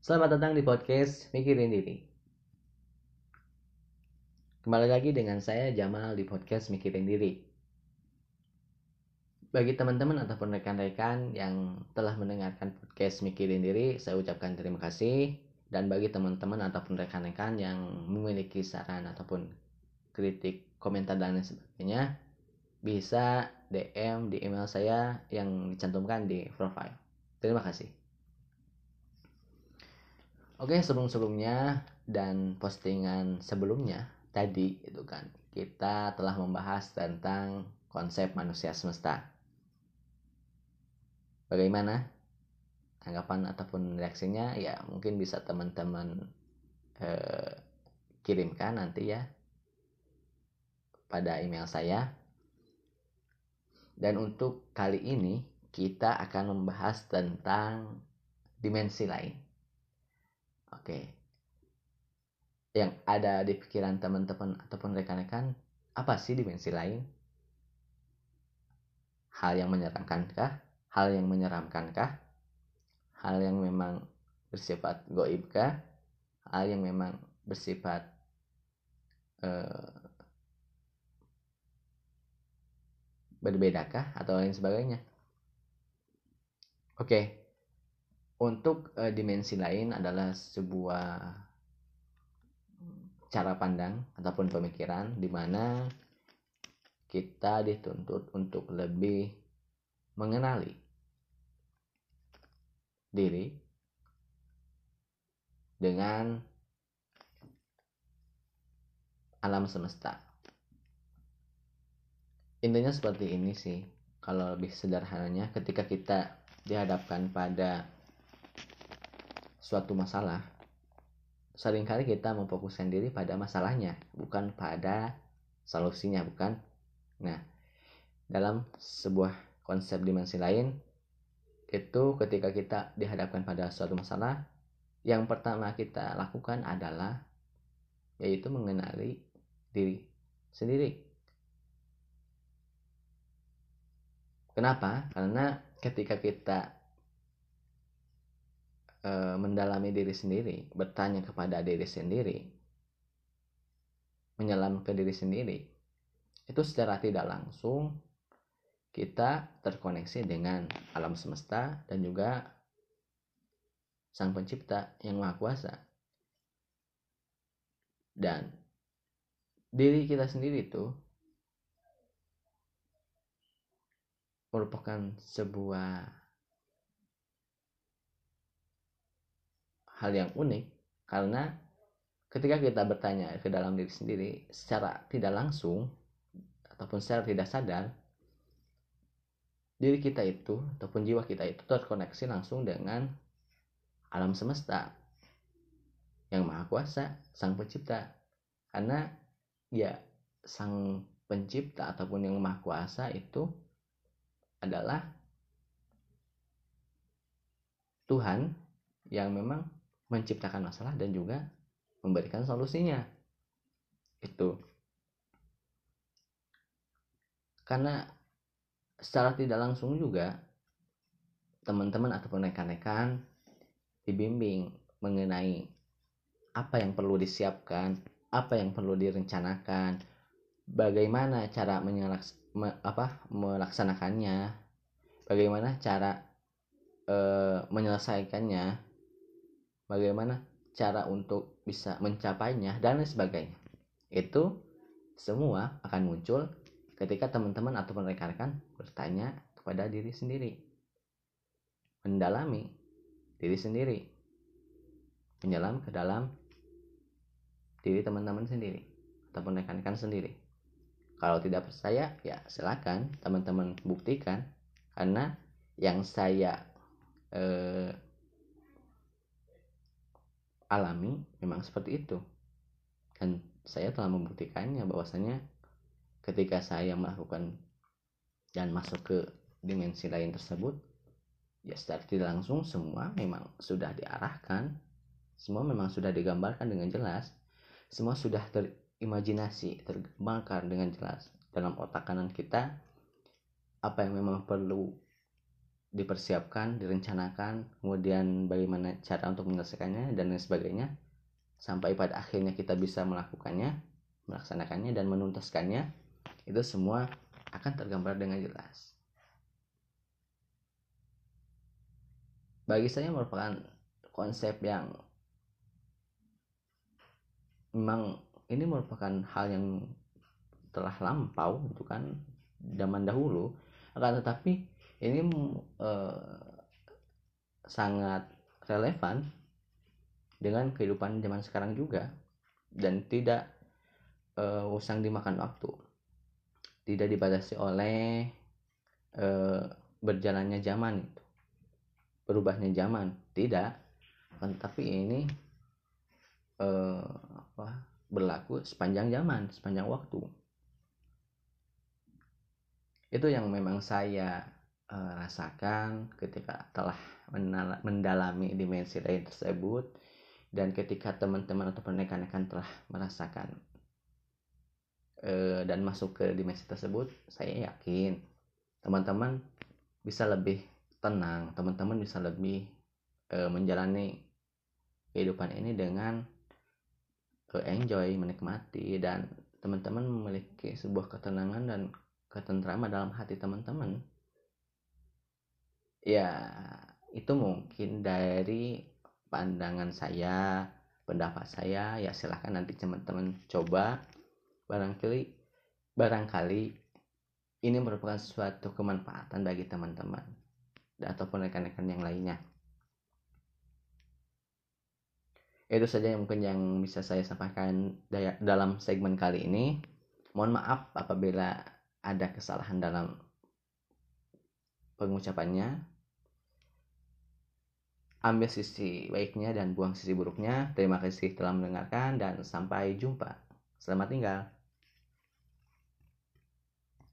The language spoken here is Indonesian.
Selamat datang di podcast Mikirin Diri. Kembali lagi dengan saya Jamal di podcast Mikirin Diri. Bagi teman-teman ataupun rekan-rekan yang telah mendengarkan podcast Mikirin Diri, saya ucapkan terima kasih. Dan bagi teman-teman ataupun rekan-rekan yang memiliki saran ataupun kritik, komentar, dan lain sebagainya, bisa DM di email saya yang dicantumkan di profile. Terima kasih. Oke, sebelum-sebelumnya dan postingan sebelumnya tadi itu kan kita telah membahas tentang konsep manusia semesta. Bagaimana tanggapan ataupun reaksinya? Ya mungkin bisa teman-teman eh, kirimkan nanti ya pada email saya. Dan untuk kali ini kita akan membahas tentang dimensi lain. Oke. Yang ada di pikiran teman-teman ataupun rekan-rekan, apa sih dimensi lain? Hal yang menyeramkankah? Hal yang menyeramkankah? Hal yang memang bersifat goibkah? Hal yang memang bersifat uh, berbedakah atau lain sebagainya? Oke, untuk uh, dimensi lain adalah sebuah cara pandang ataupun pemikiran di mana kita dituntut untuk lebih mengenali diri dengan alam semesta. Intinya seperti ini sih. Kalau lebih sederhananya ketika kita dihadapkan pada suatu masalah, sering kali kita memfokuskan diri pada masalahnya, bukan pada solusinya, bukan? Nah, dalam sebuah konsep dimensi lain, itu ketika kita dihadapkan pada suatu masalah, yang pertama kita lakukan adalah yaitu mengenali diri sendiri. Kenapa? Karena ketika kita e, mendalami diri sendiri, bertanya kepada diri sendiri, menyelam ke diri sendiri, itu secara tidak langsung kita terkoneksi dengan alam semesta dan juga Sang Pencipta yang Maha Kuasa. Dan diri kita sendiri itu merupakan sebuah hal yang unik karena ketika kita bertanya ke dalam diri sendiri secara tidak langsung ataupun secara tidak sadar diri kita itu ataupun jiwa kita itu terkoneksi langsung dengan alam semesta yang maha kuasa sang pencipta. Karena ya sang pencipta ataupun yang maha kuasa itu adalah Tuhan yang memang menciptakan masalah dan juga memberikan solusinya. Itu. Karena secara tidak langsung juga teman-teman ataupun rekan-rekan dibimbing mengenai apa yang perlu disiapkan, apa yang perlu direncanakan, bagaimana cara menyelaks me, apa melaksanakannya bagaimana cara e, menyelesaikannya bagaimana cara untuk bisa mencapainya dan lain sebagainya. Itu semua akan muncul ketika teman-teman ataupun rekan-rekan bertanya kepada diri sendiri. Mendalami diri sendiri. Menyelam ke dalam diri teman-teman sendiri ataupun rekan-rekan sendiri. Kalau tidak percaya, ya silakan teman-teman buktikan. Karena yang saya eh, alami memang seperti itu. Dan saya telah membuktikannya bahwasanya ketika saya melakukan dan masuk ke dimensi lain tersebut, ya secara tidak langsung semua memang sudah diarahkan, semua memang sudah digambarkan dengan jelas, semua sudah ter, imajinasi terkembangkan dengan jelas dalam otak kanan kita. Apa yang memang perlu dipersiapkan direncanakan kemudian bagaimana cara untuk menyelesaikannya dan lain sebagainya sampai pada akhirnya kita bisa melakukannya melaksanakannya dan menuntaskannya itu semua akan tergambar dengan jelas. Bagi saya merupakan konsep yang memang ini merupakan hal yang telah lampau itu kan zaman dahulu. Akan tetapi ini eh, sangat relevan dengan kehidupan zaman sekarang juga dan tidak eh, usang dimakan waktu. Tidak dibatasi oleh eh, berjalannya zaman itu berubahnya zaman. Tidak. Tapi ini eh, apa berlaku sepanjang zaman sepanjang waktu. Itu yang memang saya eh, rasakan ketika telah mendalami dimensi lain tersebut dan ketika teman-teman atau rekan-rekan telah merasakan eh, dan masuk ke dimensi tersebut saya yakin teman-teman bisa lebih tenang teman-teman bisa lebih eh, menjalani kehidupan ini dengan enjoy menikmati dan teman-teman memiliki sebuah ketenangan dan ketentraman dalam hati teman-teman ya itu mungkin dari pandangan saya pendapat saya. Ya silahkan nanti teman-teman coba. Barangkali barangkali ini merupakan suatu kemanfaatan bagi teman-teman ataupun rekan-rekan yang lainnya. Itu saja yang mungkin yang bisa saya sampaikan dalam segmen kali ini. Mohon maaf apabila ada kesalahan dalam pengucapannya ambil sisi baiknya dan buang sisi buruknya. Terima kasih telah mendengarkan dan sampai jumpa. Selamat tinggal